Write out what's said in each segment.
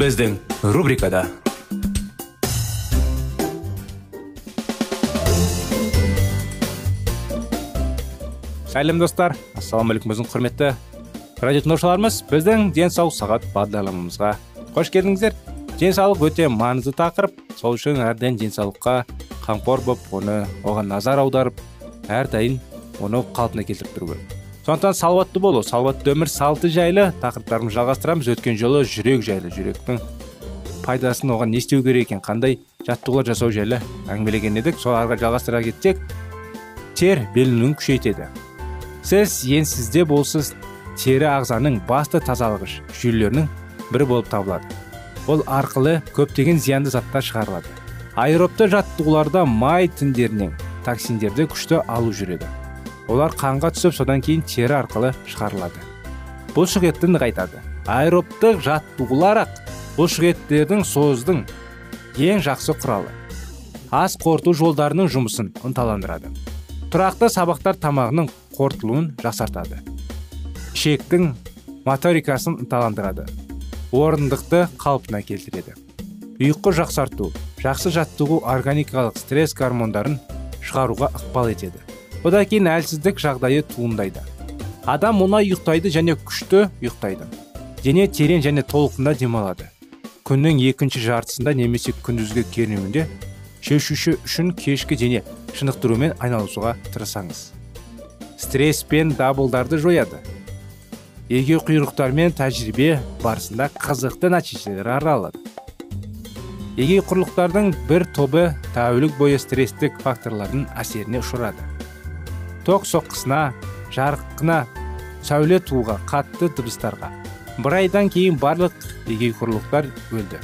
Біздің рубрикада сәлем достар ассалаумағалейкум біздің құрметті радио тыңдаушыларымыз біздің денсаулық сағат бағдарламамызға қош келдіңіздер денсаулық өте маңызды тақырып сол үшін әрдайым денсаулыққа қамқор болып оны оған назар аударып әрдайым оны қалпына келтіріп тұру керек сондықтан салауатты болу. Салауатты өмір салты жайлы тақырыптарымызды жалғастырамыз. Өткен жолы жүрек жайлы жүректің пайдасын оған не істеу керек екен қандай жаттығулар жасау жайлы әңгімелеген едік. Сол ары жалғастыра кетсек тер белінуін күшейтеді. Сіз енсізде болсыз тері ағзаның басты тазалағыш жүйелерінің бірі болып табылады. Ол арқылы көптеген зиянды заттар шығарылады. Аэробты жаттығуларда май тіндерінен токсиндерді күшті алу жүреді. Олар қанға түсіп содан кейін тері арқылы шығарылады. Бұлшық етті нығайтады. Аэробтық жаттығулар ақ бұлшық еттердің создың ең жақсы құралы. Ас қорыту жолдарының жұмысын ынталандырады. Тұрақты сабақтар тамағының қорытылуын жақсартады. Ішектің моторикасын ынталандырады. Орындықты қалпына келтіреді. Ұйқы жақсарту жақсы жаттығу органикалық стресс гормондарын шығаруға ықпал етеді. Одан кейін әлсіздік жағдайы туындайды. Адам оңай ұйықтайды және күшті ұйықтайды. Дене терең және толықында демалады. Күннің екінші жартысында немесе күндізгі кернеуінде шешуші үшін кешкі дене шынықтырумен айналысуға тырысаңыз. Стресс пен дабылдарды жояды. Егеу құйрықтармен тәжірибе барысында қызықты нәтижелер аралады. Егей құрлықтардың бір тобы тәулік бойы стресстік факторлардың әсеріне ұшырады. Ток соққысына жарыққына сәуле туға қатты дыбыстарға. Бір айдан кейін барлық егей құрлықтар өлді.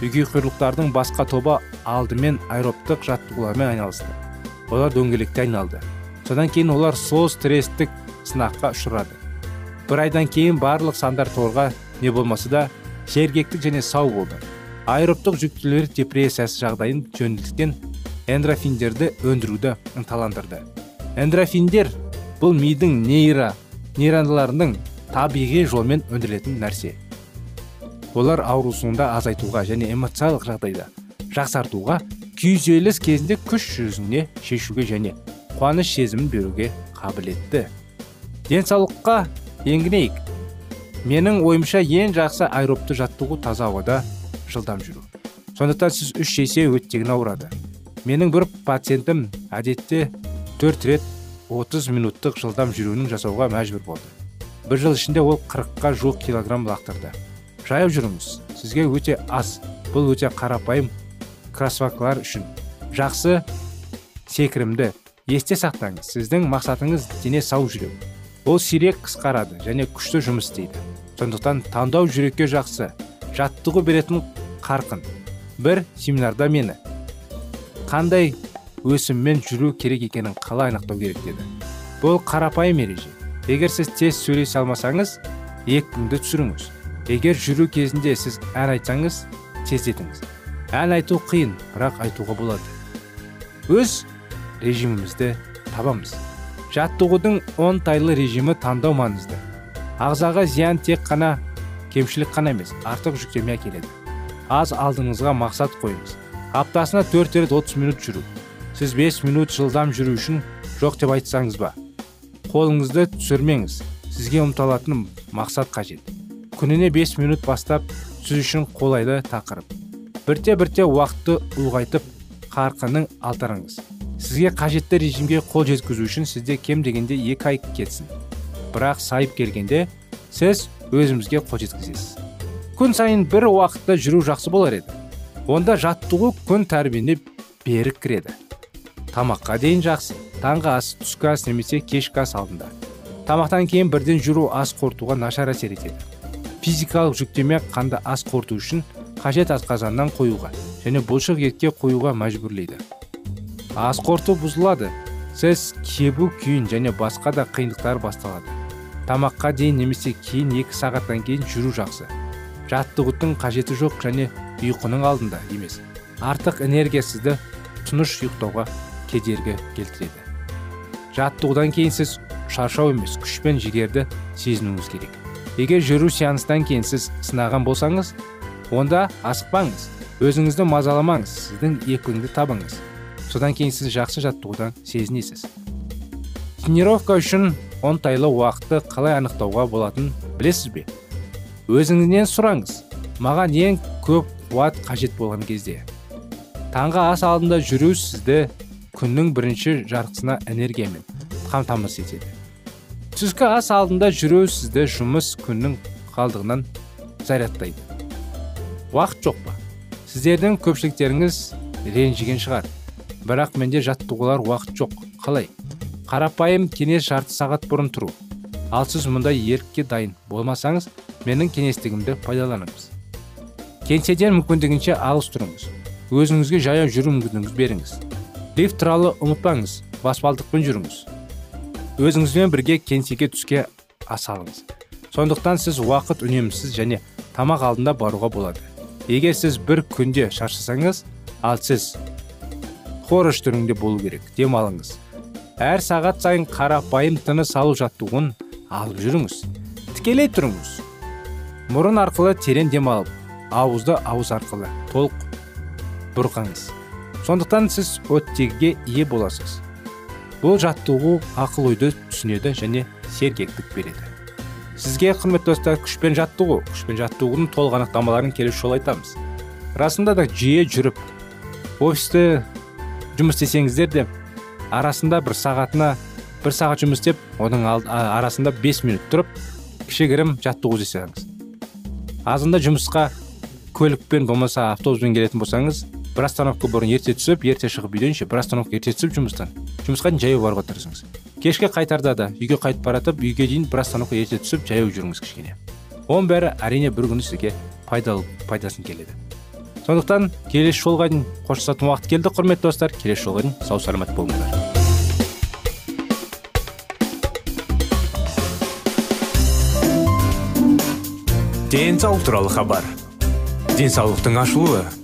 Егей құрлықтардың басқа тобы алдымен аэробтық жаттығулармен айналысты. Олар дөңгелекте айналды. Содан кейін олар сол стресстік сынаққа ұшырады. Бір айдан кейін барлық сандар торға не болмаса да сергектік және сау болды. Аэробтық жүктілер депрессиясы жағдайын жөнелткен эндрофиндерді өндіруді ынталандырды. Эндрофиндер бұл мидың нейро нейрондыларының табиғи жолмен өндірілетін нәрсе. Олар аурусуында азайтуға және эмоциялық жағдайда жақсартуға күйзеліс кезінде күш жүзіне шешуге және қуаныш сезімін беруге қабілетті. Денсаулыққа еңгінейік. Менің ойымша ең жақсы аэробты жаттығу таза ауада жылдам жүру. Сондықтан сіз үш есе өттегін ауырады. Менің бір пациентім әдетте төрт рет 30 минуттық жылдам жүруінің жасауға мәжбүр болды. бір жыл ішінде ол қырыққа жуық килограмм лақтырды. Жаяу жүріңіз сізге өте аз бұл өте қарапайым кроссовкалар үшін. Жақсы секірімді есте сақтаңыз сіздің мақсатыңыз дене сау жүру. Ол сирек қысқарады және күшті жұмыс істейді. Сондықтан таңдау жүрекке жақсы жаттығу беретін қарқын. Бір семинарда мені. Қандай өсіммен жүру керек екенін қалай анықтау керек деді. Бұл қарапайым ереже. Егер сіз тез сөйлесе алмасаңыз екпінді түсіріңіз. Егер жүру кезінде сіз ән айтсаңыз тездетіңіз ән айту қиын бірақ айтуға болады. Өз режимімізді табамыз. Жаттығудың оңтайлы режимі таңдау маңызды. Ағзаға зиян тек қана кемшілік қана емес артық жүктеме әкеледі. Аз алдыңызға мақсат қойыңыз. Аптасына төрт рет 30 минут жүру. Сіз 5 минут жылдам жүру үшін жоқ деп айтсаңыз ба? Қолыңызды түсірмеңіз. Сізге ұмталатын мақсат қажет. Күніне 5 минут бастап сіз үшін қолайлы тақырып. Бірте бірте уақытты ұлғайтып қарқынын алтарыңыз. Сізге қажетті режимге қол жеткізу үшін сізде кем дегенде екі ай кетсін. Бірақ сайып келгенде сіз өзімізге қол жеткізесіз. Күн сайын бір уақытта жүру жақсы болар еді. Онда жаттығу күн тәрбиесіне берік кіреді. Тамаққа дейін жақсы таңғы ас түскі ас немесе кешкі ас алдында. Тамақтан кейін бірден жүру ас қорытуға нашар әсер етеді. Физикалық жүктеме қанды ас қорыту үшін қажет асқазаннан қоюға және бұлшық етке қоюға мәжбүрлейді. Ас қорыту бұзылады. Сіз кебу күйін және басқа да қиындықтар басталады. Тамаққа дейін немесе кейін екі сағаттан кейін жүру жақсы. Жаттығудың қажеті жоқ және ұйқының алдында емес. Артық энергия сізді тыныш ұйықтауға кедергі келтіреді. Жаттығудан кейін сіз шаршау емес күш пен жігерді сезінуіңіз керек. Егер жүру сеанстан кейін сіз сынаған болсаңыз онда асықпаңыз өзіңізді мазаламаңыз сіздің екпінді табыңыз. Содан кейін сіз жақсы жаттығудан сезінесіз. Тренировка үшін оңтайлы уақытты қалай анықтауға болатынын білесіз бе? Өзіңізден сұраңыз маған ең көп қуат қажет болған кезде. Таңғы ас алдында жүру сізді күннің бірінші жарқысына энергиямен қамтамасыз етеді. Түскі ас алдында жүру сізді жұмыс күннің қалдығынан зарядтайды. Уақыт жоқ па? Сіздердің көпшіліктеріңіз ренжіген шығар. Бірақ менде жаттығулар уақыт жоқ. Қалай? Қарапайым кеңес жарты сағат бұрын тұру. Ал сіз мұндай ерікке дайын болмасаңыз менің кеңестігімді пайдаланыңыз. Кеңседен мүмкіндігінше алыс тұрыңыз. Өзіңізге жаяу жүру мүмкіндігіңіз беріңіз. Лифт туралы ұмытпаңыз баспалдықпен жүріңіз. Өзіңізбен бірге кеңсеге түске ас алыңыз сондықтан сіз уақыт үнемсіз және тамақ алдында баруға болады. Егер сіз бір күнде шаршасаңыз ал сіз қорыш түрінде болу керек демалыңыз. Әр сағат сайын қарапайым тыныс алу жаттығуын алып жүріңіз. Тікелей тұрыңыз. Мұрын арқылы терең демалып ауызды ауыз арқылы толық бұрқаңыз сондықтан сіз оттегіге ие боласыз. Бұл жаттығу ақыл ойды түсінеді және сергектік береді. Сізге құрметті достар күшпен жаттығу күшпен жаттығудың толық анықтамаларын келесі жолы айтамыз. Расында да жиі жүріп офисте жұмыс істесеңіздер де арасында бір сағатына бір сағат жұмыс істеп оның арасында 5 минут тұрып кішігірім жаттығу жасаңыз азында жұмысқа көлікпен болмаса автобуспен келетін болсаңыз бір остановка бұрын ерте түсіп ерте шығып үйден ше бір остановка ерте түсіп жұмыстан. Жұмысқа дейін жаяу баруға тырысыңыз кешке қайтарда да үйге қайтып баратып үйге дейін бір остановка ерте түсіп жаяу жүріңіз кішкене. Оның бәрі әрине бір күні сізге пайдалы пайдасын келеді. Сондықтан келесі жолға дейін қоштасатын уақыт келді құрметті достар. Келесі жолға дейін сау саламат болыңыздар. Денсаулық туралы хабар. Денсаулықтың ашылуы.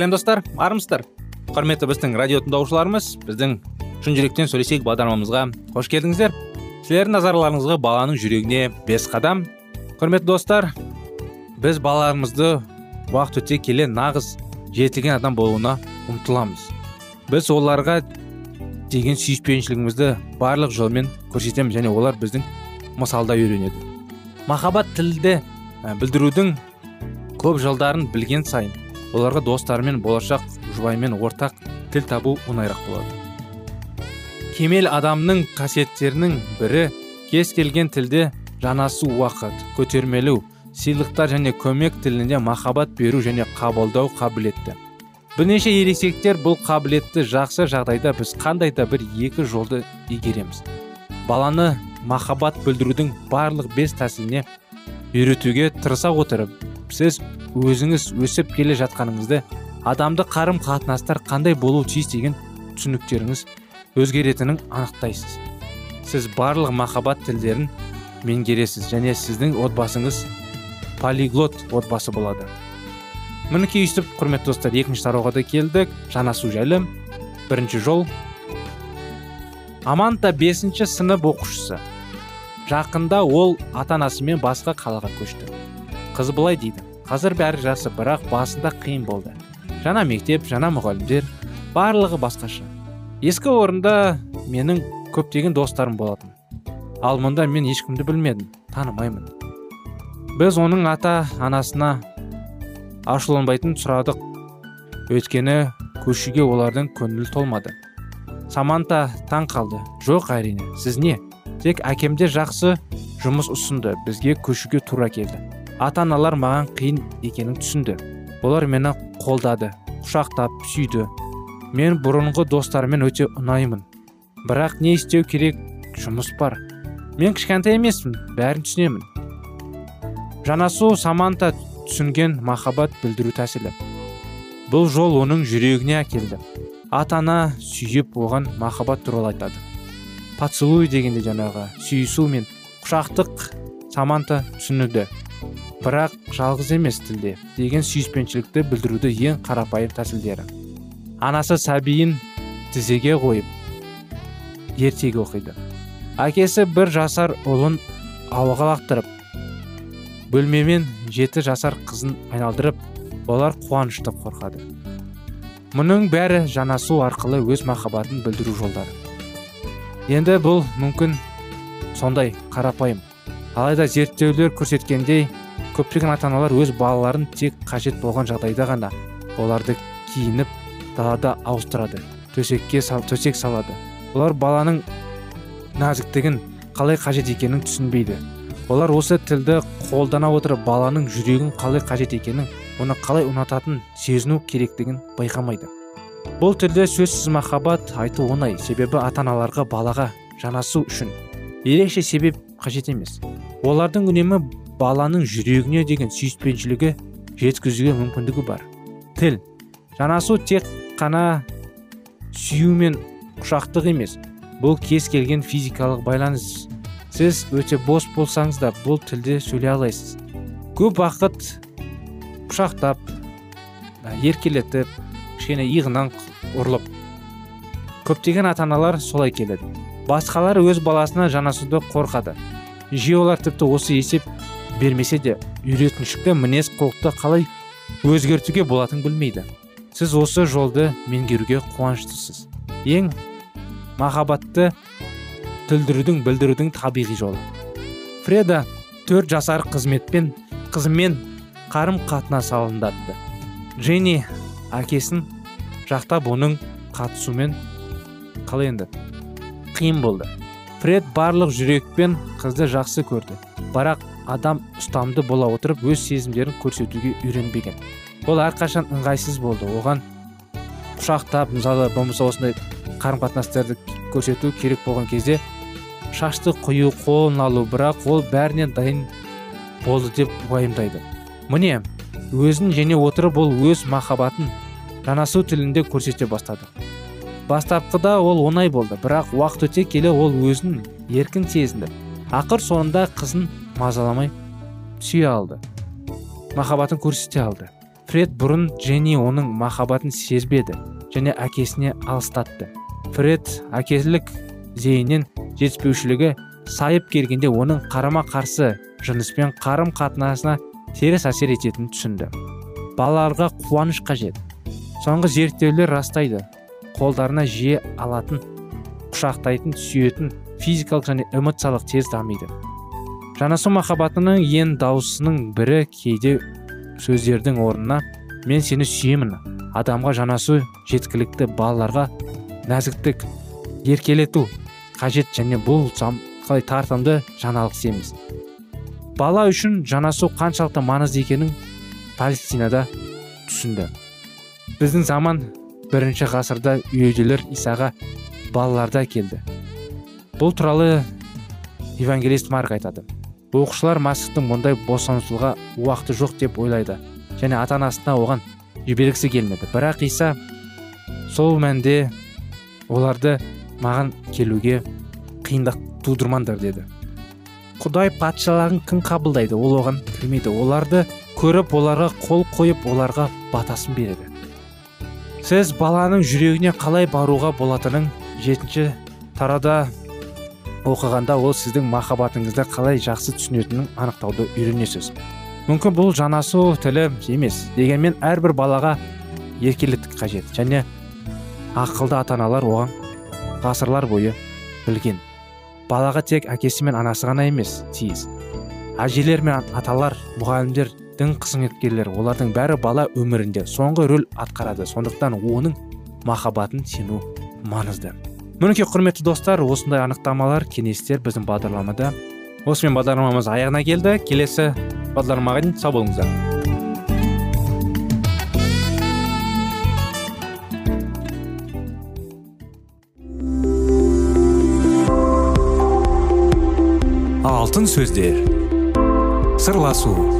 Сәлем достар армысыздар. Құрметті біздің радио тыңдаушыларымыз біздің шын жүректен сөйлесейік бағдарламамызға қош келдіңіздер. Сіздердің назарларыңызға баланың жүрегіне бес қадам. Құрметті достар біз балаларымызды уақыт өте келе нағыз жетілген адам болуына ұмтыламыз. Біз оларға деген сүйіспеншілігімізді барлық жолмен көрсетеміз және олар біздің мысалда үйренеді. Махаббат тілді білдірудің көп жылдарын білген сайын оларға достарымен болашақ жұбаймен ортақ тіл табу оңайырақ болады. Кемел адамның қасиеттерінің бірі кез келген тілде жанасу уақыт көтермелеу сыйлықтар және көмек тілінде махаббат беру және қабылдау қабілетті. Бірнеше ересектер бұл қабілетті жақсы жағдайда біз қандай да бір екі жолды игереміз. Баланы махаббат білдірудің барлық бес тәсіліне үйретуге тырыса отырып сіз өзіңіз өсіп келе жатқаныңызды адамды қарым қатынастар қандай болу тиіс деген түсініктеріңіз өзгеретінін анықтайсыз. Сіз барлық махаббат тілдерін меңгересіз және сіздің отбасыңыз полиглот отбасы болады. Мінекей өйстіп құрметті достар екінші тарауға да келдік. Жанасу жайлы бірінші жол. Аманта бесінші сынып оқушысы. Жақында ол ата анасымен басқа қалаға көшті. Қыз былай дейді. Қазір бәрі жақсы бірақ басында қиын болды. Жаңа мектеп жаңа мұғалімдер барлығы басқаша. Ескі орында менің көптеген достарым болатын. Ал мұнда мен ешкімді білмедім танымаймын біз оның ата анасына ашуланбайтын сұрадық. Өйткені көшуге олардың көңілі толмады. Саманта таң қалды. Жоқ әрине сіз не? Тек әкемде жақсы жұмыс ұсынды бізге көшуге тура келді. Ата аналар маған қиын екенін түсінді. Олар мені қолдады құшақтап сүйді. Мен бұрынғы достарыммен өте ұнаймын. Бірақ не істеу керек? Жұмыс бар. Мен кішкентай емеспін бәрін түсінемін. Жанасу саманта түсінген махаббат білдіру тәсілі. Бұл жол оның жүрегіне әкелді. Ата ана сүйіп оған махаббат туралы айтады. Поцелуй дегенде жаңағы сүйісу мен құшақтық саманта түсінуді. Бірақ жалғыз емес тілде деген сүйіспеншілікті білдіруді ең қарапайым тәсілдері. Анасы сәбиін тізеге қойып ертегі оқиды. Әкесі бір жасар ұлын ауаға лақтырып бөлмемен жеті жасар қызын айналдырып олар қуанышты қорқады. Мұның бәрі жанасу арқылы өз махаббатын білдіру жолдары. Енді бұл мүмкін сондай қарапайым. Алайда зерттеулер көрсеткендей көптеген ата аналар өз балаларын тек қажет болған жағдайда ғана оларды киініп далада ауыстырады төсекке сал, төсек салады. Олар баланың нәзіктігін қалай қажет екенін түсінбейді. Олар осы тілді қолдана отырып баланың жүрегін қалай қажет екенін оны қалай ұнататын сезіну керектігін байқамайды. Бұл тілде сөзсіз махаббат айту оңай себебі ата аналарға балаға жанасу үшін. Ерекше себеп қажет емес. Олардың үнемі баланың жүрегіне деген сүйіспеншілігі жеткізуге мүмкіндігі бар. Тіл. Жанасу тек қана сүю мен құшақтық емес бұл кез келген физикалық байланыс. Сіз өте бос болсаңыз да бұл тілде сөйлей аласыз көп уақыт құшақтап еркелетіп кішкене иығынан ұрылып. Көптеген ата аналар солай келеді. Басқалар өз баласына жанасуды қорқады. Жиі олар тіпті осы есеп бермесе де үйретіншікті мінез құлықты қалай өзгертуге болатынын білмейді. Сіз осы жолды меңгеруге қуаныштысыз. Ең махаббатты тілдірудің білдірудің табиғи жолы. Фреда төрт жасар қызметпен қызымен қарым қатынас алындатты дженни әкесін жақтап оның қатысумен қалай енді. Қиын болды. Фред барлық жүрекпен қызды жақсы көрді. Бірақ адам ұстамды бола отырып өз сезімдерін көрсетуге үйренбеген. Ол әрқашан ыңғайсыз болды. Оған құшақтап мысалы болмаса осындай қарым қатынастарды көрсету керек болған кезде шашты құю қолын алу бірақ ол бәрінен дайын болды деп уайымдайды. Міне өзін және отырып ол өз махаббатын жанасу тілінде көрсете бастады. Бастапқыда ол оңай болды бірақ уақыт өте келе ол өзін еркін сезінді. Ақыр соңында қызын мазаламай сүйе алды. Махаббатын көрсете алды. Фред бұрын дженни оның махаббатын сезбеді және әкесіне алыстатты. Фред әкелік зейінен жетіспеушілігі сайып келгенде оның қарама қарсы жыныспен қарым қатынасына теріс әсер ететінін түсінді. Балаларға қуаныш қажет. Соңғы зерттеулер растайды. Қолдарына жиі алатын құшақтайтын сүйетін физикалық және эмоциялық тез дамиды. Жанасу махаббатының ең даусының бірі кейде сөздердің орнына мен сені сүйемін адамға жанасу жеткілікті балаларға нәзіктік еркелету қажет және бұл қалай тартымды жаңалық емес бала үшін жанасу қаншалықты маңызды екенін палестинада түсінді. Біздің заман бірінші ғасырда үйеделер исаға балаларды әкелді бұл туралы евангелист марк айтады. Оқушылар масықтың мұндай босанысуға уақыты жоқ деп ойлайды және ата анасына оған жібергісі келмеді. Бірақ иса сол мәнде оларды маған келуге қиындық тудырмаңдар деді. Құдай патшалығын кім қабылдайды? Ол оған кірмейді. Оларды көріп оларға қол қойып оларға батасын береді. Сіз баланың жүрегіне қалай баруға болатынын жетінші тарада оқығанда ол сіздің махаббатыңызды қалай жақсы түсінетінін анықтауды үйренесіз. Мүмкін бұл жанасу тілі емес дегенмен әрбір балаға еркеліктік қажет және ақылды ата аналар оған ғасырлар бойы білген. Балаға тек әкесі мен анасы ғана емес тиіс. Әжелер мен аталар мұғалімдер дін қызметкерлері олардың бәрі бала өмірінде соңғы рөл атқарады. Сондықтан оның махаббатын сену маңызды. Мінекей құрметті достар осындай анықтамалар кеңестер біздің бағдарламада. Осымен бағдарламамыз аяғына келді. Келесі бағдарламаға дейін сау болыңыздар. Алтын сөздер. Сырласу.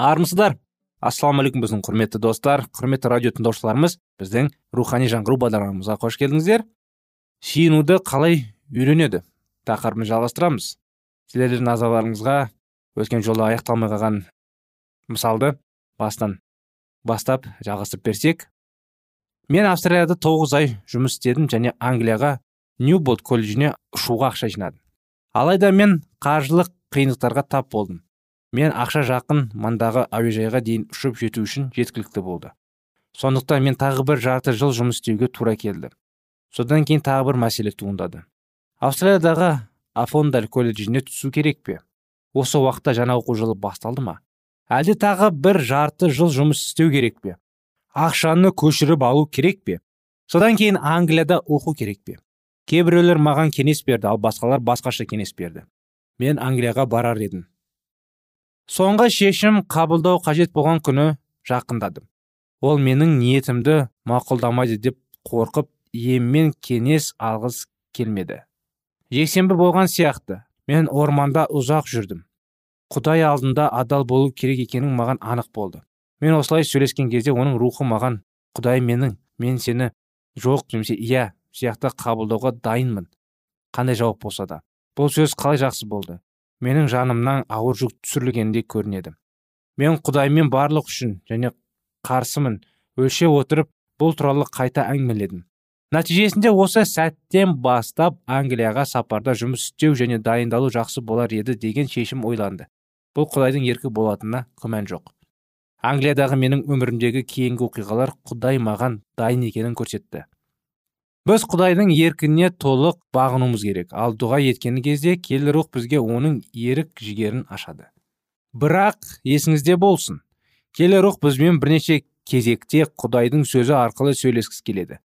Армысыздар. Ассалаумағалейкум біздің құрметті достар құрметті радио тыңдаушыларымыз. Біздің рухани жаңғыру бағдарламамызға қош келдіңіздер. Сүйінуді қалай үйренеді? Тақырыбын жалғастырамыз. Сіздердің назарларыңызға өткен жолы аяқталмай қалған мысалды бастан бастап жалғастырып берсек. Мен австралияда тоғыз ай жұмыс істедім және англияға ньюболт колледжіне ұшуға ақша жинадым. Алайда мен қаржылық қиындықтарға тап болдым. Мен ақша жақын маңдағы әуежайға дейін ұшып жету үшін жеткілікті болды. Сондықтан мен тағы бір жарты жыл жұмыс істеуге тура келді. Содан кейін тағы бір мәселе туындады. Австралиядағы афондаль колледжіне түсу керек пе? Осы уақытта жаңа оқу жылы басталды ма? Әлде тағы бір жарты жыл жұмыс істеу керек пе? Ақшаны көшіріп алу керек пе? Содан кейін англияда оқу керек пе? Кейбіреулер маған кеңес берді ал басқалар басқаша кеңес берді. Мен англияға барар едім. Соңғы шешім қабылдау қажет болған күні жақындадым. Ол менің ниетімді мақұлдамайды деп қорқып еммен кеңес алғыс келмеді. Жексенбі болған сияқты мен орманда ұзақ жүрдім. Құдай алдында адал болу керек екенің маған анық болды. Мен осылай сөйлескен кезде оның рухы маған құдай менің мен сені жоқ немесе иә сияқты қабылдауға дайынмын. Қандай жауап болса да. Бұл сөз қалай жақсы болды? Менің жанымнан ауыр жүк түсірілгендей көрінеді. Мен құдаймен барлық үшін және қарсымын. Өлшеп отырып бұл туралы қайта әңгімеледім. Нәтижесінде осы сәттен бастап англияға сапарда жұмыс істеу және дайындалу жақсы болар еді деген шешім ойланды. Бұл құдайдың еркі болатынына күмән жоқ. Англиядағы менің өмірімдегі кейінгі оқиғалар құдай маған дайын екенін көрсетті. Біз құдайдың еркіне толық бағынуымыз керек. Ал дұға еткен кезде келі рух бізге оның ерік жігерін ашады. Бірақ есіңізде болсын. Келі рух бізбен бірнеше кезекте құдайдың сөзі арқылы сөйлескісі келеді.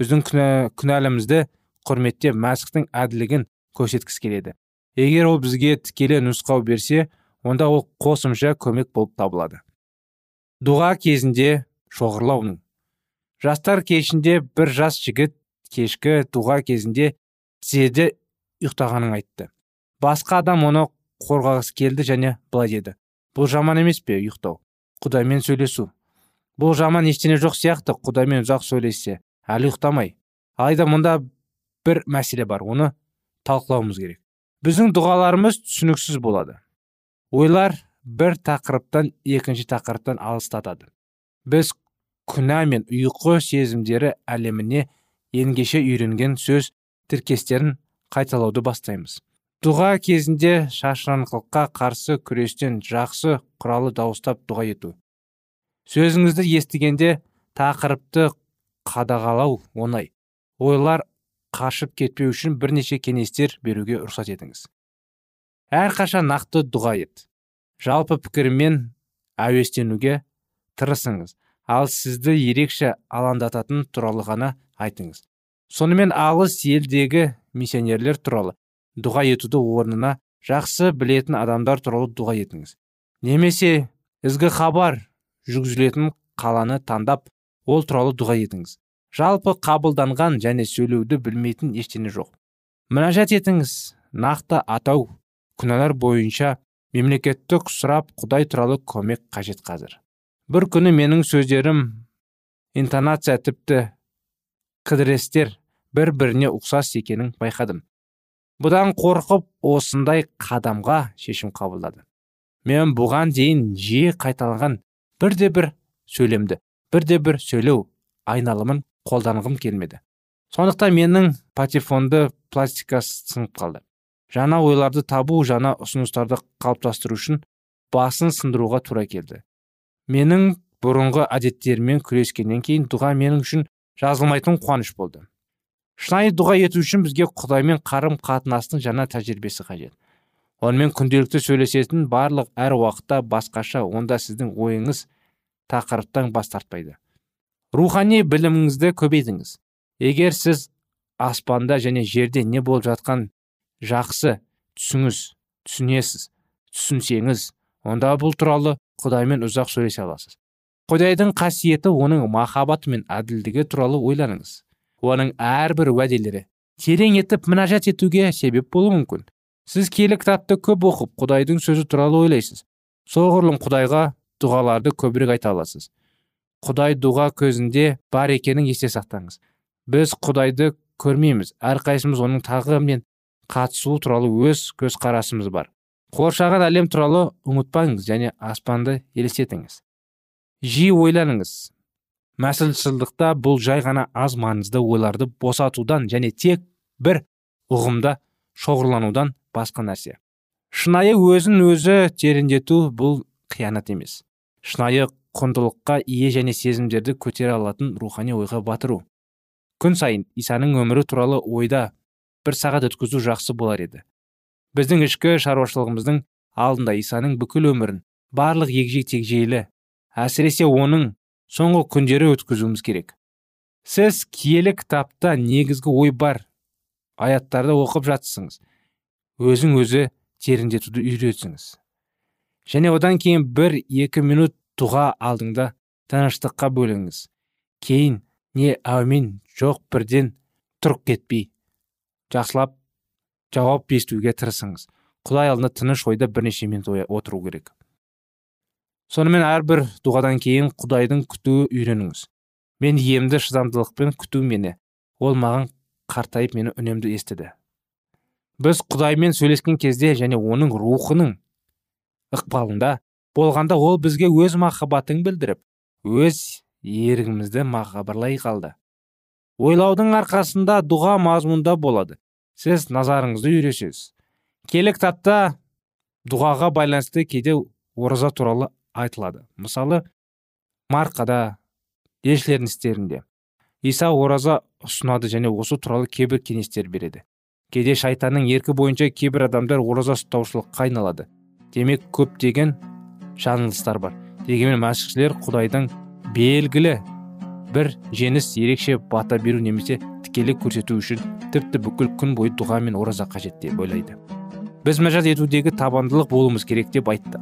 Біздің күнә, күнәлімізді құрметтеп мәсіхтің әділігін көрсеткісі келеді. Егер ол бізге тікелей нұсқау берсе онда ол қосымша көмек болып табылады. Дұға кезінде шоғырлауның жастар кешінде бір жас жігіт кешкі дұға кезінде тізеде ұйықтағанын айтты. Басқа адам оны қорғағысы келді және былай деді. Бұл жаман емес пе ұйықтау? Құдаймен сөйлесу бұл жаман ештеңе жоқ сияқты құдаймен ұзақ сөйлессе. Әлі ұйықтамай. Алайда мұнда бір мәселе бар оны талқылауымыз керек. Біздің дұғаларымыз түсініксіз болады. Ойлар бір тақырыптан екінші тақырыптан алыстатады. Біз күнә мен ұйқы сезімдері әлеміне енгеше үйренген сөз тіркестерін қайталауды бастаймыз. Дұға кезінде шашыраңқылыққа қарсы күрестен жақсы құралы дауыстап дұға ету. Сөзіңізді естігенде тақырыпты қадағалау оңай. Ойлар қашып кетпеу үшін бірнеше кеңестер беруге рұқсат етіңіз. Әрқашан нақты дұға ет. Жалпы пікірмен әуестенуге тырысыңыз. Ал сізді ерекше алаңдататын туралы ғана айтыңыз. Сонымен алыс елдегі миссионерлер туралы дұға етуді орнына жақсы білетін адамдар туралы дұға етіңіз. Немесе ізгі хабар жүргізілетін қаланы таңдап ол туралы дұға етіңіз. Жалпы қабылданған және сөйлеуді білмейтін ештеңе жоқ. Мінәжат етіңіз нақты атау күнәлар бойынша мемлекеттік сұрап құдай туралы көмек қажет қазір. Бір күні менің сөздерім интонация тіпті кідірестер бір біріне ұқсас екенін байқадым. Бұдан қорқып осындай қадамға шешім қабылдады. Мен бұған дейін жиі қайталаған бірде бір сөйлемді бірде бір сөйлеу айналымын қолданғым келмеді. Сондықтан менің патефонды пластикасы сынып қалды. Жаңа ойларды табу жаңа ұсыныстарды қалыптастыру үшін басын сындыруға тура келді. Менің бұрынғы әдеттеріммен күрескеннен кейін дұға менің үшін жазылмайтын қуаныш болды. Шынайы дұға ету үшін бізге құдаймен қарым қатынастың жаңа тәжірибесі қажет. Онымен күнделікті сөйлесетін барлық әр уақытта басқаша онда сіздің ойыңыз тақырыптан бас тартпайды. Рухани біліміңізді көбейтіңіз. Егер сіз аспанда және жерде не болып жатқан жақсы түсіңіз түсінесіз түсінсеңіз онда бұл туралы құдаймен ұзақ сөйлесе аласыз. Құдайдың қасиеті оның махаббаты мен әділдігі туралы ойланыңыз. Оның әрбір уәделері терең етіп мінәжат етуге себеп болуы мүмкін. Сіз киелі кітапты көп оқып құдайдың сөзі туралы ойлайсыз. Соғұрлым құдайға дұғаларды көбірек айта аласыз. Құдай дұға көзінде бар екенін есте сақтаңыз. Біз құдайды көрмейміз. Әрқайсымыз оның тағы мен қатысуы туралы өз көзқарасымыз бар. Қоршаған әлем туралы ұмытпаңыз және аспанды елестетіңіз. Жиі ойланыңыз мәсілшілдықта бұл жай ғана аз маңызды ойларды босатудан және тек бір ұғымда шоғырланудан басқа нәрсе. Шынайы өзін өзі тереңдету бұл қиянат емес. Шынайы құндылыққа ие және сезімдерді көтере алатын рухани ойға батыру. Күн сайын исаның өмірі туралы ойда бір сағат өткізу жақсы болар еді. Біздің ішкі шаруашылығымыздың алдында исаның бүкіл өмірін барлық егжей тегжейлі әсіресе оның соңғы күндері өткізуіміз керек. Сіз киелі кітапта негізгі ой бар аяттарды оқып жатсыңыз. Өзің өзі тереңдетуді үйретсіңіз және одан кейін бір екі минут дұға алдыңда тыныштыққа бөліңіз. Кейін не әумин жоқ бірден тұрып кетпей жақсылап жауап естуге тырысыңыз. Құдай алдында тыныш ойда бірнеше минут отыру керек. Сонымен әрбір дұғадан кейін құдайдың күтуі үйреніңіз. Мен емді шыдамдылықпен күту мені. Ол маған қартайып мені үнемді естіді. Біз құдаймен сөйлескен кезде және оның рухының ықпалында болғанда ол бізге өз махаббатын білдіріп өз ерігімізді хабарлай қалды. Ойлаудың арқасында дұға мазмұнда болады. Сіз назарыңызды үйресесіз. Келі кітапта дұғаға байланысты кейде ораза туралы айтылады. Мысалы марқада елшілердің істерінде иса ораза ұсынады және осы туралы кейбір кеңестер береді. Кейде шайтанның еркі бойынша кейбір адамдар ораза ұстаушылыққа айналады демек көптеген жаңылыстар бар. Дегенмен мәсіхшілер құдайдың белгілі бір жеңіс ерекше бата беру немесе тікелей көрсету үшін тіпті бүкіл күн бойы дұға мен ораза қажет деп ойлайды. Біз мәжат етудегі табандылық болуымыз керек деп айтты.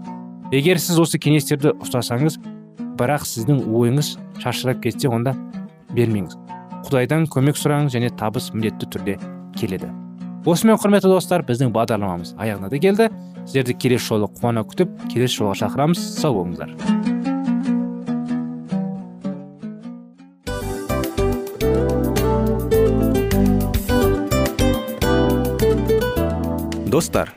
Егер сіз осы кеңестерді ұстасаңыз бірақ сіздің ойыңыз шашырап кетсе онда бермеңіз. Құдайдан көмек сұраңыз және табыс міндетті түрде келеді. Осымен құрметті достар біздің бағдарламамыз аяғына да келді. Сіздерді келесі жолы қуана күтіп келесі жолға шақырамыз. Сау болыңыздар. Достар